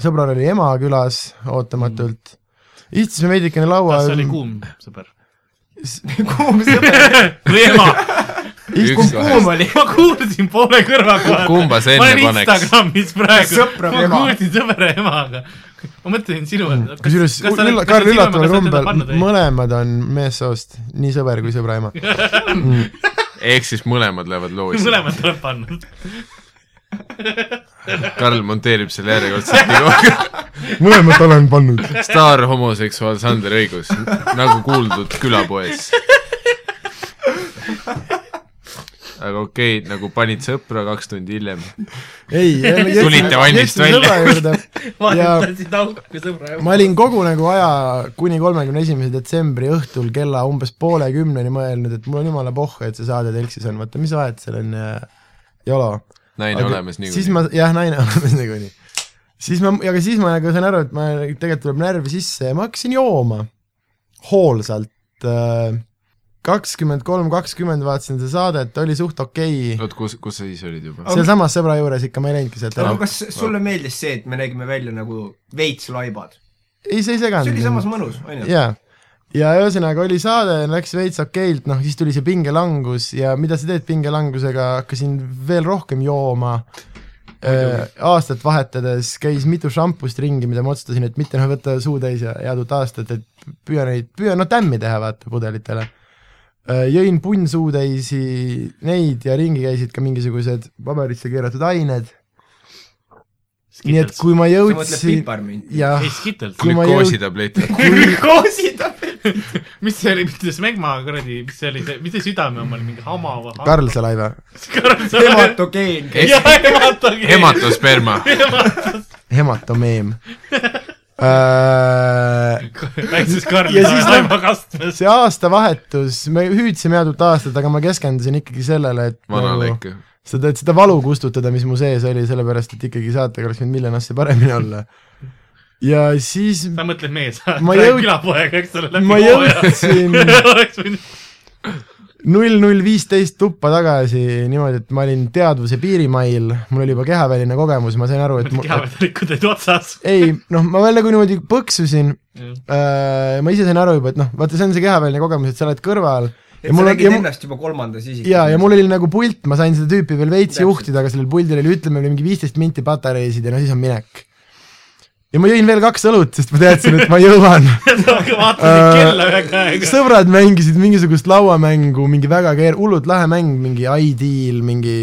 sõbral oli ema külas ootamatult. istusime veidikene laua kas oli kuum sõber? *laughs* kuum sõber, *laughs* või ema? Üks kuum oli? ma kuulsin poole kõrvaga. Kumba sa ma enne olen paneks? Instagramis praegu. Sõpra või ma kuulsin sõbra emaga. ma mõtlesin sinu. kusjuures Ülla- Karl üllataval kombel mõlemad on meessoost, nii sõber kui sõbra ema. *laughs* ehk siis mõlemad lähevad loosi. mõlemad tuleb panna. *laughs* Karl monteerib selle järjekordselt nagu *laughs* mõlemat olen pannud. staar homoseksuaal Sander Õigus, nagu kuuldud külapoes. Aga okei okay,, nagu panid sõpra kaks tundi hiljem. ei, Tulite vannist välja. vahetasid auku sõbra ma olin kogu nagu aja kuni kolmekümne esimese detsembri õhtul kella umbes poole kümneni mõelnud, et mul on jumala pohhu, et see saade telksis on, vaata mis vahet seal on ja jolo. naine olemas siis niikuinii. ma, jah, naine olemas niikuinii. siis ma, aga siis ma nagu sain aru, et ma tegelikult tuleb närvi sisse ja ma hakkasin jooma hoolsalt. Kakskümmend kolm, kakskümmend vaatasin seda saadet, oli suht okei okay.. oot, kus, kus sa siis olid juba? sealsamas sõbra juures ikka, ma ei läinudki sealt ära aga. kas sulle meeldis see, et me nägime välja nagu veits laibad? ei, see ei seganud. see oli samas mõnus, on ju? jaa, ja ühesõnaga oli saade, läks veits okeilt, noh siis tuli see pingelangus ja mida sa teed pingelangusega, hakkasin veel rohkem jooma. aastat vahetades käis mitu šampust ringi, mida ma otsustasin, et mitte noh, võtta suutäis ja head uut aastat, et püüa neid, püüa noh tämmi teha vaata pudelitele. Jõin punnsuutäisi neid ja ringi käisid ka mingisugused paberisse keeratud ained. nii et kui ma jõudsin, jah kui ma jõud- glükoositabletid. *laughs* glükoositablet. mis see oli, mitte Smegma kuradi, mis see oli, see, mis see südame oma oli, mingi hama või? Karl Salaive. hematogeen. jah, hematogeen. hematosperma. hematomeem *laughs* äh. *laughs* Ja siis laivakastmes. see aastavahetus, me hüüdsime head uut aastat, aga ma keskendusin ikkagi sellele, et vanale nagu ikka. seda, et seda valu kustutada, mis mu sees oli, sellepärast et ikkagi saatega oleks võinud miljon asja paremini olla. ja siis sa mõtled mees, külapoega, eks ole, läbi ma jõudsin *laughs* oleks võinud, null null viisteist tuppa tagasi niimoodi, et ma olin teadvuse piirimail, mul oli juba kehaväline kogemus, ma sain aru, et *laughs* mu, kehavedelikud olid otsas. ei noh, ma veel nagu niimoodi põksusin äh,, ma ise sain aru juba, et noh, vaata, see on see kehaväline kogemus, et sa oled kõrval et ja sa mul on, nägid ja, ennast juba kolmandas isikus. ja, ja mul oli nagu pult, ma sain seda tüüpi veel veits juhtida, aga sellel puldil oli, ütleme, mingi viisteist minti patareisid ja no siis on minek. Ja ma jõin veel kaks õlut, sest ma teadsin, et ma jõuan. käega. sõbrad mängisid mingisugust lauamängu, mingi väga keer-, hullult lahe mäng, mingi ideal, mingi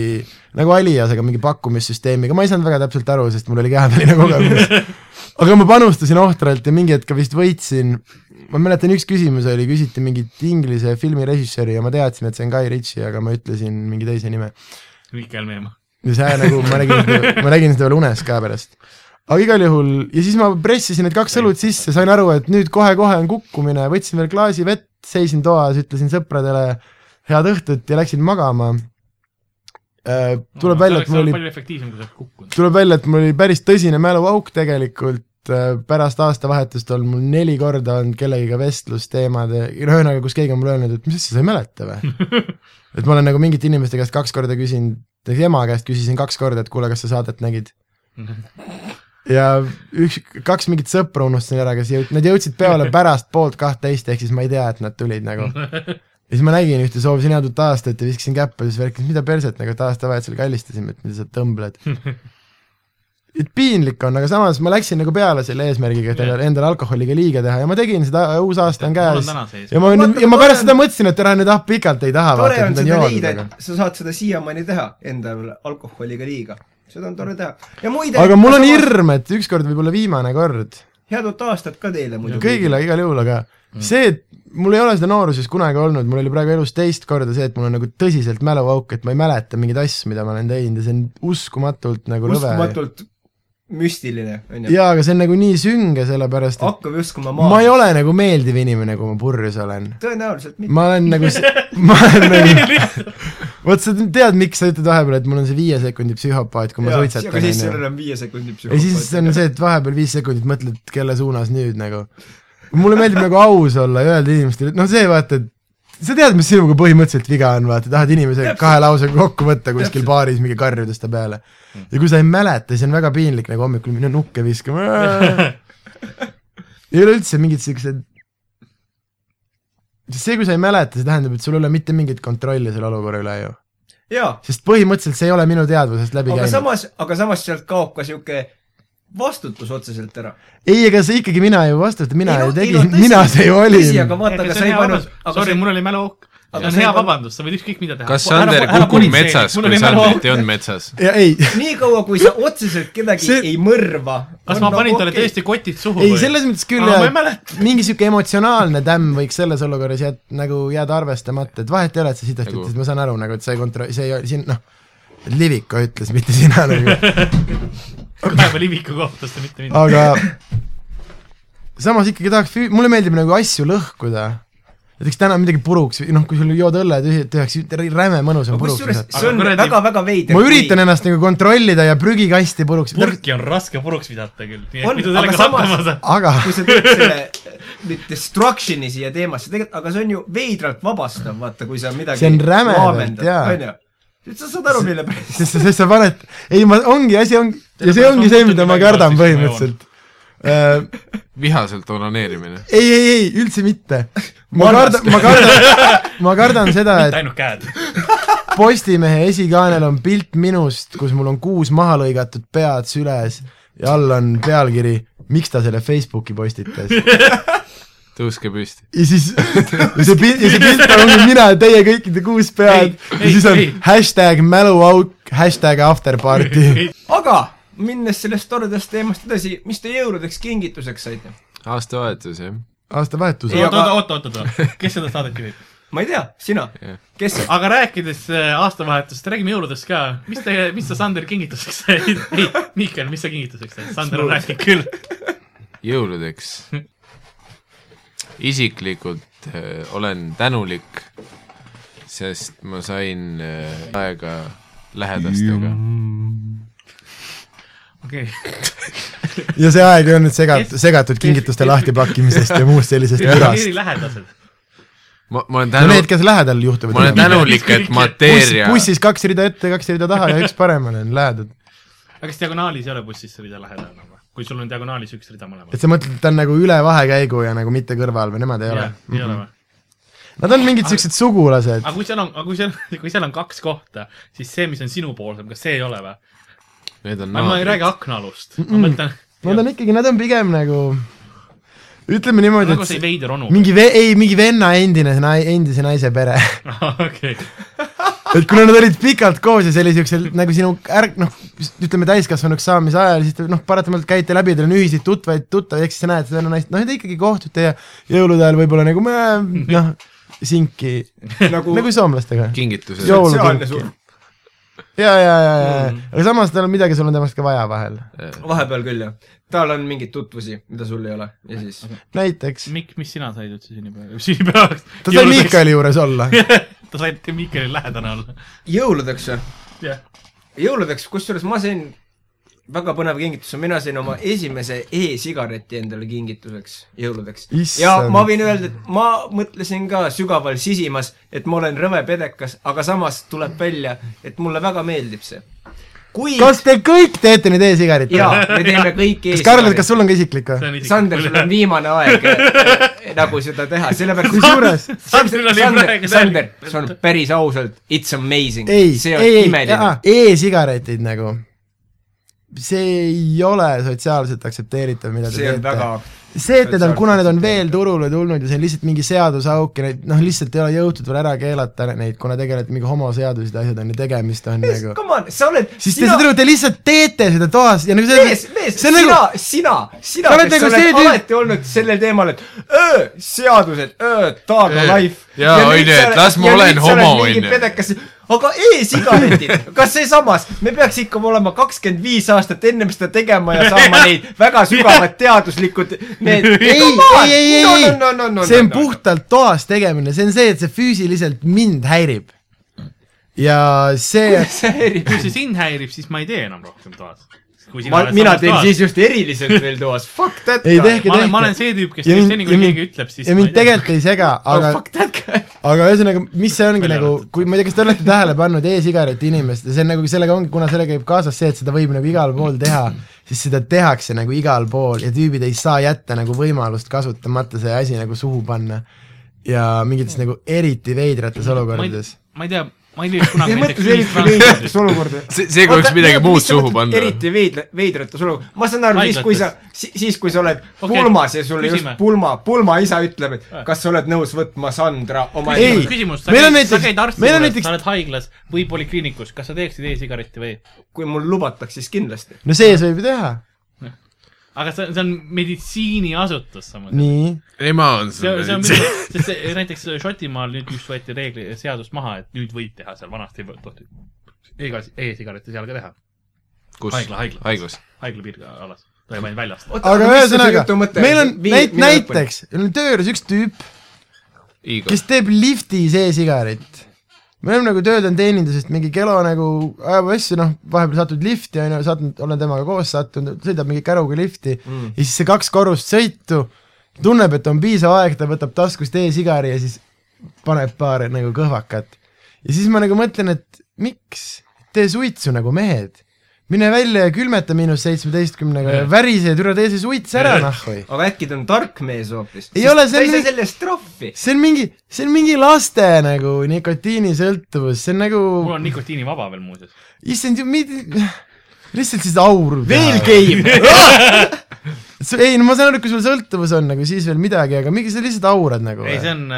nagu Alias, aga mingi pakkumissüsteemiga, ma ei saanud väga täpselt aru, sest mul oli kehaväline kogemus. *laughs* aga ma panustasin ohtralt ja mingi hetk vist võitsin, ma mäletan, üks küsimus oli, küsiti mingit inglise filmirežissööri ja ma teadsin, et see on Guy Ritchie, aga ma ütlesin mingi teise nime. Mihkel Meemaa. ja see nagu, ma nägin seda, ma nägin seda veel unes ka pärast. Aga igal juhul, ja siis ma pressisin need kaks õlut sisse, sain aru, et nüüd kohe-kohe on kukkumine, võtsin veel klaasi vett, seisin toas, ütlesin sõpradele head õhtut ja läksin magama. tuleb välja, et mul oli tuleb välja, et mul oli päris tõsine mäluauk tegelikult, pärast aastavahetust on mul neli korda olnud kellegiga vestlusteemad, no ühesõnaga, kus keegi on mulle öelnud, et mis asja, sa ei mäleta või? *laughs* et ma olen nagu mingite inimeste käest kaks korda küsinud, näiteks ema käest küsisin kaks korda, et kuule, kas sa saadet nägid? *laughs* ja üks, kaks mingit sõpra unustasin ära, kes jõud-, nad jõudsid peole *laughs* pärast poolt kahtteist, ehk siis ma ei tea, et nad tulid nagu. *laughs* ja siis ma nägin ühte, soovisin head uut aastat ja viskasin käppa, siis värkis, mida perset nagu, et aastavahetusel kallistasime, et mida sa tõmbled. *laughs* et piinlik on, aga samas ma läksin nagu peale selle eesmärgiga, et endale, endale alkoholiga liiga teha ja ma tegin seda, uus aasta on käes. ja ma ja ma pärast seda mõtlesin, et ära nüüd ah pikalt ei taha, tore on seda on leida, aga et sa saad seda siiamaani teha, endale alkoholiga liiga. Seda on tore teha. ja muide. aga mul on. hirm, et ükskord võib olla viimane kord. head uut aastat ka teile muidugi. kõigile igal juhul, aga see, et mul ei ole seda nooruses kunagi olnud, mul oli praegu elus teist korda see, et mul on nagu tõsiselt mäluauk, et ma ei mäleta mingeid asju, mida ma olen teinud ja see on uskumatult nagu rõve. uskumatult müstiline, onju. jaa, aga see on nagu nii sünge, sellepärast et hakkab uskuma ma maa ei. ole nagu meeldiv inimene, kui ma purjus olen. tõenäoliselt mitte. ma olen nagu, *laughs* ma olen nagu, vot sa tead, miks sa ütled vahepeal, et mul on see viie sekundi psühhopaat, kui ma suitsetan, aga siis sul enam viie sekundi ja siis on see, et vahepeal viis sekundit mõtled, kelle suunas nüüd nagu. mulle meeldib nagu aus olla ja öelda inimestele, et noh, see vaata, et sa tead, mis sinuga põhimõtteliselt viga on, vaata, tahad inimesega kahe lausega kokku võtta kuskil baaris mingi karjudes ta peale. ja kui sa ei mäleta, siis on väga piinlik nagu hommikul minna nukke viskama. *laughs* ei ole üldse mingid siuksed, sest see, kui sa ei mäleta, see tähendab, et sul ei ole mitte mingit kontrolli selle olukorra üle ju. sest põhimõtteliselt see ei ole minu teadvusest läbi aga käinud. samas, aga samas sealt kaob ka siuke vastutus otseselt ära. ei, ega see ikkagi mina ju vastutan, mina Ei no- ju ei tegin mina see ju olin tõsi,. aga vaata, aga sa ei pannud, aga sorry, mul oli mäluauk. see on hea vabandus, sa võid ükskõik mida teha. kas Sander kukub metsas, kui Sandrit ei olnud metsas? ja ei, niikaua, kui sa otseselt kedagi See- ei mõrva. kas ma panin talle tõesti kotid suhu ei selles mõttes küll jah, mingi sihuke emotsionaalne tämm võiks selles olukorras jääd, nagu jääda arvestamata, et vahet ei ole, et sa sitasti Nagu- ütlesid, ma saan aru nagu, et sa ei kontrolli, see ei ole siin noh, Liviko ütles, mitte sina nagu, *laughs* *laughs* päeva Liviku kohta, seda mitte mind. aga samas ikkagi tahaks, mulle meeldib nagu asju lõhkuda. näiteks täna midagi puruks, noh, kui sul jood õlle tühi- tühjaks, räme mõnus on puruks see on väga-väga veider. ma üritan ennast nagu kontrollida ja prügikasti puruks, purki on raske puruks visata küll, nii On, aga samas- aga kui sa teed selle nüüd destruction'i siia teemasse, tegelikult, aga see on ju veidralt vabastav, vaata, kui sa midagi See on rämedalt, jaa. sa saad aru, mille pärast. sest, sest sa paned, ei ma, ongi, asi ongi, ja see ongi see, mida ma kardan põhimõtteliselt. vihaselt onaneerimine. ei, ei, ei, üldse mitte. ma kardan, ma kardan, ma kardan seda, et ainult käed. Postimehe esikaanel on pilt minust, kus mul on kuus maha lõigatud pead süles ja all on pealkiri, miks ta selle Facebooki postitas. tõuske püsti. ja siis, ja see pilt, ja see pilt ongi mina ja teie kõikide kuus pead Ei, ja ei, siis on ei. hashtag mäluauk, hashtag afterparty. aga minnes sellest toredast teemast edasi, mis te jõuludeks kingituseks saite? aastavahetus, jah. aastavahetus oota, oota, oota, oota, kes seda saadet juhib? ma ei tea, sina Jah., kes aga rääkides äh, aastavahetusest, räägime jõuludest ka. mis te, mis sa Sander kingituseks said? ei, Miikel, mis sa kingituseks said? Sander on rääkinud küll. jõuludeks. isiklikult äh, olen tänulik, sest ma sain äh, aega lähedastega. Okei, *laughs* ja see aeg ei olnud segatud, segatud kingituste lahtipakkimisest ja muust sellisest mürast. lähedased. ma, ma olen no tänu need, kes lähedal juhtuvad. ma olen tänulik, et mateeria buss, bussis kaks rida ette, kaks rida taha ja üks paremale on lähedal. aga kas diagonaalis ei ole bussis see rida lähedal nagu? kui sul on diagonaalis üks rida mõlemal et. sa mõtled, et ta on nagu üle vahekäigu ja nagu mitte kõrval või nemad ei ole? ei ole või? Nad on mingid siuksed sugulased aga. kui seal on, aga kui seal, *laughs* kui seal on kaks kohta, siis see, mis on sinupoolsem, kas see ei ole või? Need on ma, ma ei räägi aknaalust, ma mõtlen, Nad on ikkagi, nad on pigem nagu ütleme niimoodi, nagu see et veider onu. mingi ve-, ei, mingi venna endine, endise naise pere. *laughs* okei, *laughs* et kuna nad olid pikalt koos ja see oli siuksel nagu sinu ärk, noh, ütleme täiskasvanuks saamise ajal, siis te noh, paratamatult käite läbi, teil on ühiseid tutvaid, tuttavaid, siis sa näed seda naist, noh, te ikkagi kohtute ja jõulude ajal võib-olla nagu noh, sinki nagu *laughs* nagu soomlastega. kingitused. sotsiaalne jõulukinki. ja, ja, ja, ja, aga samas tal on midagi, sul on temast ka vaja vahel. vahepeal küll jah. tal on mingeid tutvusi, mida sul ei ole ja siis näiteks. Mikk, mis sina said üldse sünnipäeva, *laughs* sünnipäevaks? ta sai Miikali juures olla. *laughs* ta sai Miikalile lähedane olla. jõuludeks või? jah, jõuludeks, kusjuures ma sain väga põnev kingitus, mina sain oma esimese e-sigareti endale kingituseks jõuludeks. ja ma võin öelda, et ma mõtlesin ka sügaval sisimas, et ma olen rõve pedekas, aga samas tuleb välja, et mulle väga meeldib see. kui kas te kõik teete nüüd e-sigaretti? jaa, me teeme kõik kas Karl, kas e-sigaretti. sul on ka isiklik või? on Sander, sul on viimane aeg *laughs* nagu seda teha, sellepärast kusjuures Sander, praegu Sander, see on päris ausalt, it's amazing. ei, see on ei, ei, imeline. e-sigaretid nagu, see ei ole sotsiaalselt aktsepteeritav, mida te see teete väga. see, et need on, kuna need on veel turule tulnud ja see on lihtsalt mingi seadusauk ja neid noh, lihtsalt ei ole jõutud veel ära keelata neid, kuna tegelikult mingi homoseadused ja asjad on ju tegemist on nagu Come on, sa oled, siis te saate aru, te lihtsalt teete seda toas ja nagu see mees, mees, sina nagu, sina, sina, kes nagu sa oled see alati olnud sellel teemal, et öö, seadused, öö, taga Öö, life. jaa, on ju, et las ma olen homo, on ju. Aga e-sigaretid, kas seesamas, me peaks ikka olema kakskümmend viis aastat ennem seda tegema ja saama *laughs* neid väga sügavad teaduslikud, need. ei, ei, ei, ei, ei, see on puhtalt toas tegemine, see on see, et see füüsiliselt mind häirib. ja see, see häirib. kui see sind häirib, siis ma ei tee enam rohkem toas. ma, mina teen siis just eriliselt veel toas, *laughs* fuck that Ei guy tehke- ma olen, ma olen see tüüp, kes teeb seni, kui keegi ütleb, siis ja mind tegelikult ei sega, *laughs* oh, aga fuck that guy. aga ühesõnaga, mis see ongi nagu kui ma ei tea, kas te olete tähele pannud e-sigareti inimest ja see on nagu sellega ongi, kuna sellega käib kaasas see, et seda võib nagu igal pool teha, siis seda tehakse nagu igal pool ja tüübid ei saa jätta nagu võimalust kasutamata see asi nagu suhu panna. ja mingites nagu eriti veidrates olukordades. ma ei tea, ma ei tea kunagi näiteks olukorda. see, see kui oleks midagi muud suhu panna. eriti veidra, veidrates olukorda, ma saan aru, siis kui sa, siis kui sa oled okay, pulmas ja sulle just pulma, pulmaisa ütleb, et kas sa oled nõus võtma Sandra oma Ei. Meil on näiteks- meil on näiteks- sa oled haiglas või polikliinikus, kas sa teeksid e-sigaretti või? kui mul lubatakse, siis kindlasti. no sees võib ju teha. Aga see, see on meditsiiniasutus samas. nii, ema on see, see on sul. *laughs* sest see näiteks Šotimaal nüüd just võeti reegli, seadus maha, et nüüd võib teha seal, vanasti ei tohtinud e- e-sigarette seal ka teha, kus? haigla- haigla. haiglas. haigla piirkonnas, tohib ainult väljast. aga ühesõnaga, meil on näit-, näiteks, meil on töö juures üks tüüp, kes teeb liftis e-sigaret. Me oleme nagu töötanud teenindusest, mingi Kelo nagu ajab asju, noh, vahepeal satud lifti, on ju, sattunud, olen temaga koos sattunud, sõidab mingi käruga lifti mm. ja siis see kaks korrust sõitu, tunneb, et on piisav aeg, ta võtab taskust e-sigari ja siis paneb paar nagu kõhvakat. ja siis ma nagu mõtlen, et miks, tee suitsu nagu mehed. Mine välja ja külmeta miinus seitsmeteistkümnega ja värise ja türa tee see suits ära, nahhui. aga äkki ta on tark mees hoopis? Ei ole, see on ei saa nii- selle eest trahvi. see on mingi, see on mingi laste nagu nikotiinisõltuvus, see on nagu mul on nikotiinivaba veel muuseas. issand, lihtsalt siis aur. veel game. *laughs* ei no ma saan aru, et kui sul sõltuvus on nagu siis veel midagi, aga mingi sa lihtsalt aurad nagu. ei, see on,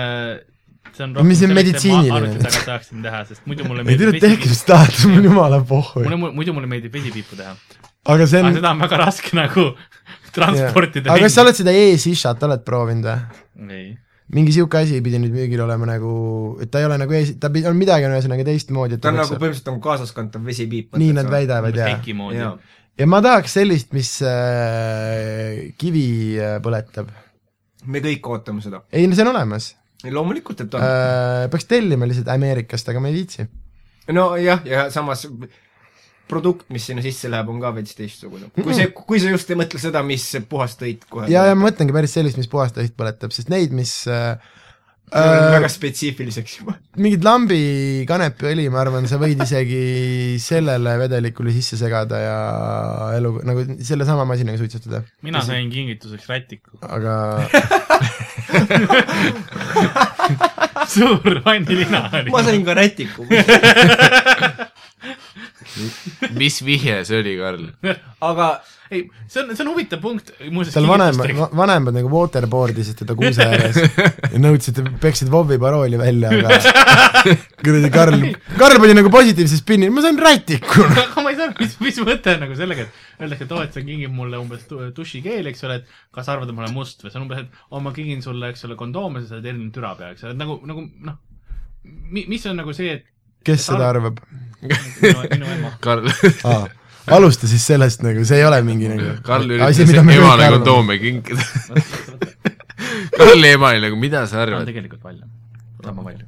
see on Mis see on selleks, et ma meditsiiniline? arvuti taga tahaksin teha, sest muidu mulle ei tea, meeldib tehke mis tahate, mul on jumala pohhu. mulle, muidu mulle meeldib vesipiipu teha. aga see aga on, seda on väga raske nagu *laughs* transportida. aga kas sa oled seda e-sishat oled proovinud või? ei, mingi sihuke asi pidi nüüd müügil olema nagu, et ta ei ole nagu e-, ta pi- on midagi on ühesõnaga teistmoodi, et ta on ta nagu põhimõtteliselt nagu kaasaskantav vesipiip. nii nad. väidavad jaa. ja ma tahaks sellist, mis äh, kivi äh, põletab. me kõik ootame seda. ei no see on olemas loomulikult, et on. äh,. peaks tellima lihtsalt Ameerikast, aga ma ei viitsi. nojah, ja samas produkt, mis sinna sisse läheb, on ka veits teistsugune. kui see, kui sa just ei mõtle seda, mis puhast õit kohe ja, ja ma mõtlengi päris sellist, mis puhast õhit põletab, sest neid, mis äh, äh, väga spetsiifiliseks juba. mingid lambi kanepiõli, ma arvan, sa võid isegi sellele vedelikule sisse segada ja elu nagu sellesama masinaga suitsetada, mina sain kingituseks rätiku. aga *laughs* suur vannilina oli. ma sain ka rätiku. *laughs* mis vihje see oli, Karl? aga ei, see on, see on huvitav punkt, muuseas. tal vanemad, vanemad nagu waterboard'i isid teda kuuse ääres ja nõudsid, et peksid Vovi parooli välja, aga *laughs* kuradi Karl, Karl pani nagu positiivse spinni, ma sain rätiku. aga ma ei saa, mis, mis mõte on nagu sellega, et öeldakse, et oo, et sa kingid mulle umbes dušikeeli, eks ole, et kas sa arvad, et ma olen must või see on umbes, et oo, ma kingin sulle, eks ole, kondoome, sa saad erinev türa pea, eks ole, nagu, nagu noh, mi-, mis on nagu see, et kes seda arvab minu, minu ema. Karl, ah,? alusta siis sellest nagu, see ei ole mingi nagu Karl üritas emale kondoome kinkida. Karli ema oli nagu, mida sa arvad? tegelikult välja, sama palju.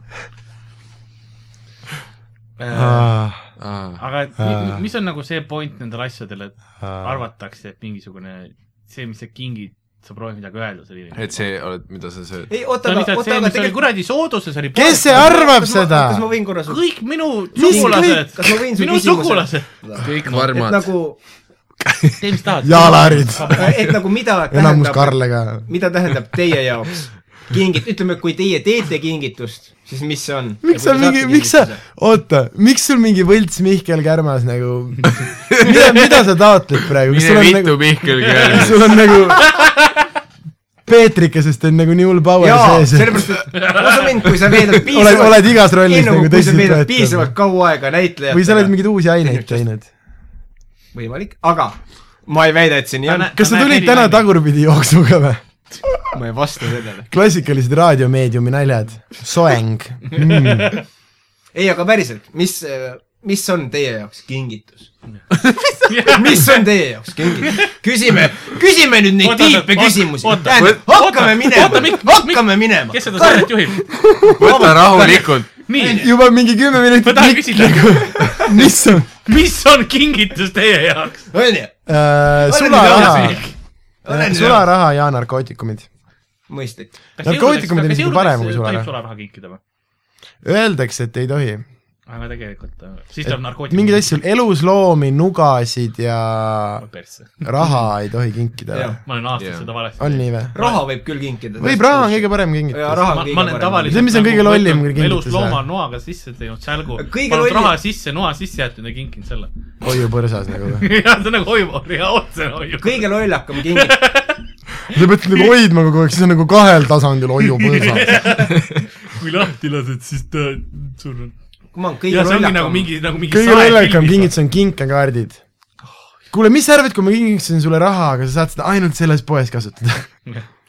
ah,. aga et mi- mis on nagu see point nendel asjadel, et Ah. arvatakse, et mingisugune see, mis sa kingid, sa proovid midagi öelda sellele inimesele. et see oled, mida sa sööd? ei, oota, aga, oota, aga tegelikult kuradi sooduses oli. kes see arvab seda? kas ma võin korra su kõik minu sugulased, minu sugulased, kõik et varmad. nagu, tee mis tahad. Jaalarid. et nagu mida tähendab, mida tähendab teie jaoks kingit-, ütleme, kui teie teete kingitust, siis mis see on? miks sa mingi, miks sa, oota, miks sul mingi võlts Mihkel Kärmas nagu, mida, mida sa taotled praegu, mine vittu nagu, Mihkel *laughs* Kärmas. sul on nagu Peetrikesest on nagu nii hull power jaa, sees, sellepärast, et usu mind, kui sa veedad *laughs* oled, piisavalt oled igas rollis ei, nagu kui sa veedad tõsiseltvõetav piisavalt. kaua aega näitlejatega või sa oled mingeid uusi aineid teinud. võimalik, aga ma ei väida, et see nii on, kas sa tulid täna? tagurpidi jooksuga või? Ma ei vasta sellele. klassikalised raadiomeediumi naljad, soeng mm.. ei, aga päriselt, mis, mis on teie jaoks kingitus? *laughs* mis on teie jaoks kingitus? küsime, küsime nüüd neid tiipe küsimusi tähendab, hakkame minema hakkame minema. kes seda saadet juhib? võta rahulikult. juba mingi kümme minutit ma tahan küsida, *laughs* mis on mis on kingitus teie jaoks? onju, äh, sularaha sularaha ja narkootikumid. mõistlik. Narkootikumid on isegi parem kui sularaha. tohib sularaha kinkida või? Öeldakse, et ei tohi. Aga tegelikult, siis tuleb narkootikum. mingeid asju, elusloomi, nugasid ja raha ei tohi kinkida või Jah.? ma olen aastaid seda valesti on nii või? raha võib küll kinkida. võib, raha on kõige parem ja kingitus. See, mis on kõige lollim kingitus, elus looma või? noaga sisse teinud sälgu, Kõige pannud lollim- raha sisse, noa sisse jätnud ja kinkinud selle. hoiu põrsas nagu või? jah, see on nagu hoiu, ja otse hoiu. kõige lollakam kingitus, *laughs* sa pead nagu hoidma kogu aeg, siis on nagu kahel tasandil hoiu põrsas. *laughs* kui lahti lased, siis ta surnud. Come on, kõige ongi nagu lollakam. mingi, nagu mingi kõige lollakam kingitus on kinkekaardid. kuule, mis sa arvad, kui ma kingitasin sulle raha, aga sa saad seda ainult selles poes kasutada?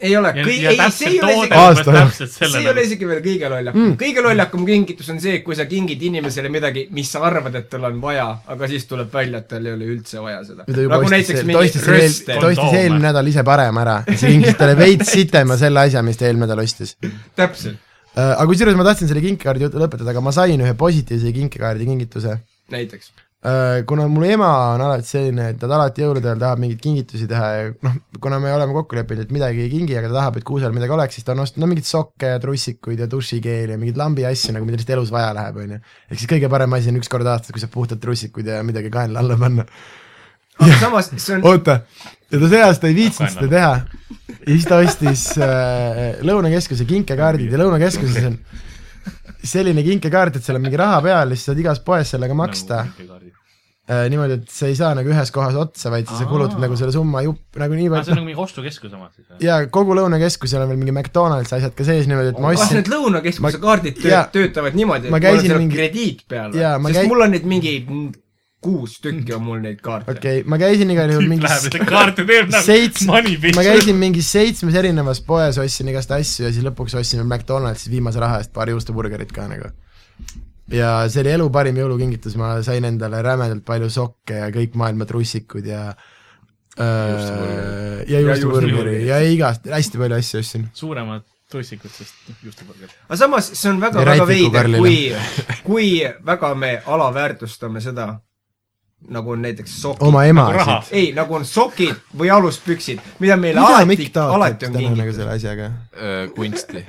ei ole, ei, see ei ole isegi, see ei ole isegi veel kõige lollakam mm.. kõige lollakam kingitus on see, kui sa kingid inimesele midagi, mis sa arvad, et tal on vaja, aga siis tuleb välja, et tal ei ole üldse vaja seda. nagu näiteks mingi röster ta. ostis eelmine nädal ise parema ära sa kinkisid talle veits sitema selle asja, mis ta eelmine nädal ostis. täpselt, aga kusjuures ma tahtsin selle kinkekaardi jutu lõpetada, aga ma sain ühe positiivse kinkekaardi kingituse. näiteks. kuna mu ema on alati selline, et ta alati jõulude ajal tahab mingeid kingitusi teha ja noh, kuna me oleme kokku leppinud, et midagi ei kingi, aga ta tahab, et kuusel midagi oleks, siis ta on ostnud no mingeid sokke ja trussikuid ja dušikeeli ja mingeid lambi asju nagu, mida lihtsalt elus vaja läheb, onju. ehk siis kõige parem asi on üks kord aastas, kui saab puhtalt trussikud ja midagi kaenla alla panna. aga samas, see on, oota, ja ta see aasta ei viitsinud seda teha ja siis ta ostis äh, Lõunakeskuse kinkekaardid ja Lõunakeskuses on selline kinkekaart, et seal on mingi raha peal ja siis saad igas poes sellega maksta äh, niimoodi, et sa ei saa nagu ühes kohas otsa, vaid sa kulutad nagu selle summa jupp nagu nii see on palju, nagu mingi ostukeskus oma siis või? ja kogu Lõunakeskusel on veel mingi McDonalds asjad ka sees niimoodi, et ma kas ostsin need Lõunakeskuse Ma- kaardid töö, jaa. töötavad niimoodi, Ma et mul on käisin seal mingi- krediit peal Jaa, või? sest käi- mul on neid mingi kuus tükki on mul neid kaarte. okei okay,, ma käisin igal juhul mingis seda kaarte teeb nagu seits- money bitch. ma käisin mingis seitsmes erinevas poes, ostsin igast asju ja siis lõpuks ostsime McDonaldsis viimase raha eest paar juustuburgerit ka nagu. ja see oli elu parim jõulukingitus, ma sain endale rämedalt palju sokke ja kõik maailma trussikud ja äh, ja juustuburgeri ja igast, hästi palju asju ostsin. suuremad tussikud, sest juustupõrgad. aga samas see on väga-väga Rätiku veider, kui, kui väga me alaväärtustame seda, nagu on näiteks sokid. oma Nagu emasid. ei, nagu on sokid või aluspüksid, mida meile mida alati alati on täna nagu kingitud. selle asjaga? kunsti.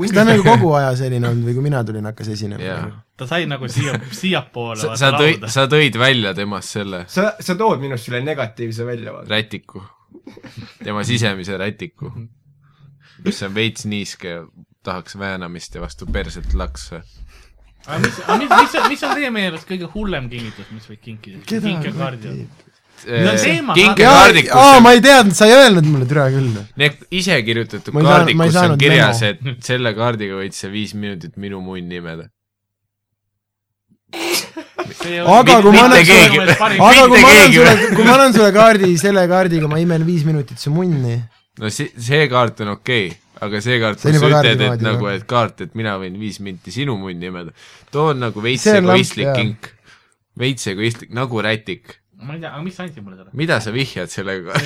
kas ta on nagu kogu aja selline olnud või kui mina tulin, hakkas esinema jaa. ta sai nagu siia, siiapoole sa, sa tõid, sa tõid välja temast selle sa, sa tood minust selle negatiivse väljavaate. rätiku, tema sisemise rätiku, *laughs* mis on veits niiske tahaks väänamist ja vastu perset lakse. Aga mis, aga mis, mis on, mis on teie meelest kõige hullem kingitus, mis võid kinkida? kinkekaardi. Teema- jaa, kinkekaardikus aa, ma ei teadnud, sa ei öelnud mulle türa küll. Need ise kirjutatud Ma ei saanud- kaardid, ma ei kus on kirjas, et selle kaardiga võid sa viis minutit minu munn nimeda. Aga kui ma annan sulle, aga kui ma annan sulle kui ma annan sulle kaardi, selle kaardiga ma imen viis minutit su munni. no see, see kaart on okei okay,, aga see kaart, See on kus sa ütled, et nagu, et kaart, et mina võin viis minti sinu munni nimeda, too on nagu veits egoistlik jaa. kink. veits egoistlik, nagu rätik. ma ei tea, aga mis sa andsid mulle selle? mida sa vihjad sellega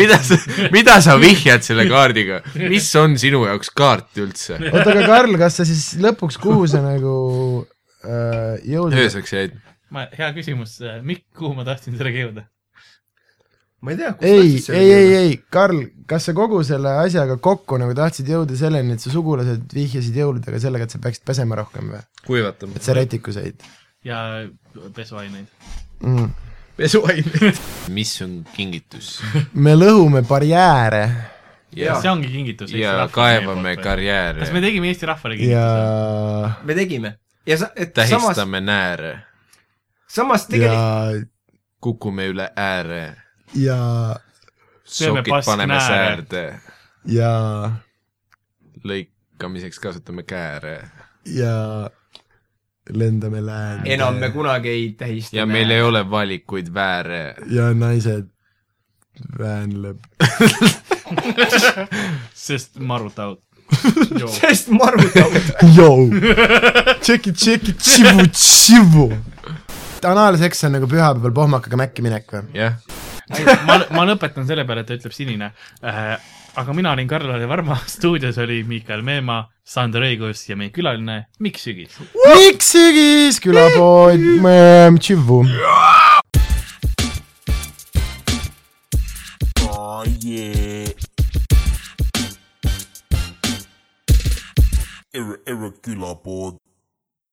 mida sa, mida sa vihjad selle kaardiga, mis on sinu jaoks kaart üldse? oota, aga Karl, kas sa siis lõpuks, kuhu sa nagu äh, jõudsid? ööseks jäid. ma, hea küsimus, Mikk, kuhu ma tahtsin sellega jõuda? Ma ei tea, kus ei, ei, ei, ei, Karl, kas sa kogu selle asjaga kokku nagu tahtsid jõuda selleni, et su sugulased vihjasid jõuludega sellega, et sa peaksid pesema rohkem või? kuivatama. et sa rätiku said ja pesuaineid. mm.? pesuaineid. *laughs* mis on kingitus? me lõhume barjääre see ongi kingitus. ja kaevame. karjääre kas me, tegime Eesti rahvale ja kingituse? me tegime. ja sa, et samas, tähistame nääre, samas tegelikult, ja, kukume üle ääre, ja, sokid paneme säärde, ja, lõikamiseks kasutame kääre ja lendame läände. enam me kunagi ei tähista. ja meil ei ole valikuid vääre. ja naised väänleb. *laughs* sest marut out. *laughs* sest marutavad. *laughs* Jou, tšeki, tšeki, tšivu, tšivu. anaalseks on nagu pühapäeval pohmakaga mäkki minek või? jah, ma, ma lõpetan selle peale, et ta ütleb sinine äh,. aga mina olin Karl-Lari Varma, *laughs* stuudios oli Miikael Meemaa, Sander Õigus ja meie külaline Mikk Sügis. miks sügis, külapood, tšivu. Oh yeah. Erre, erre külapood.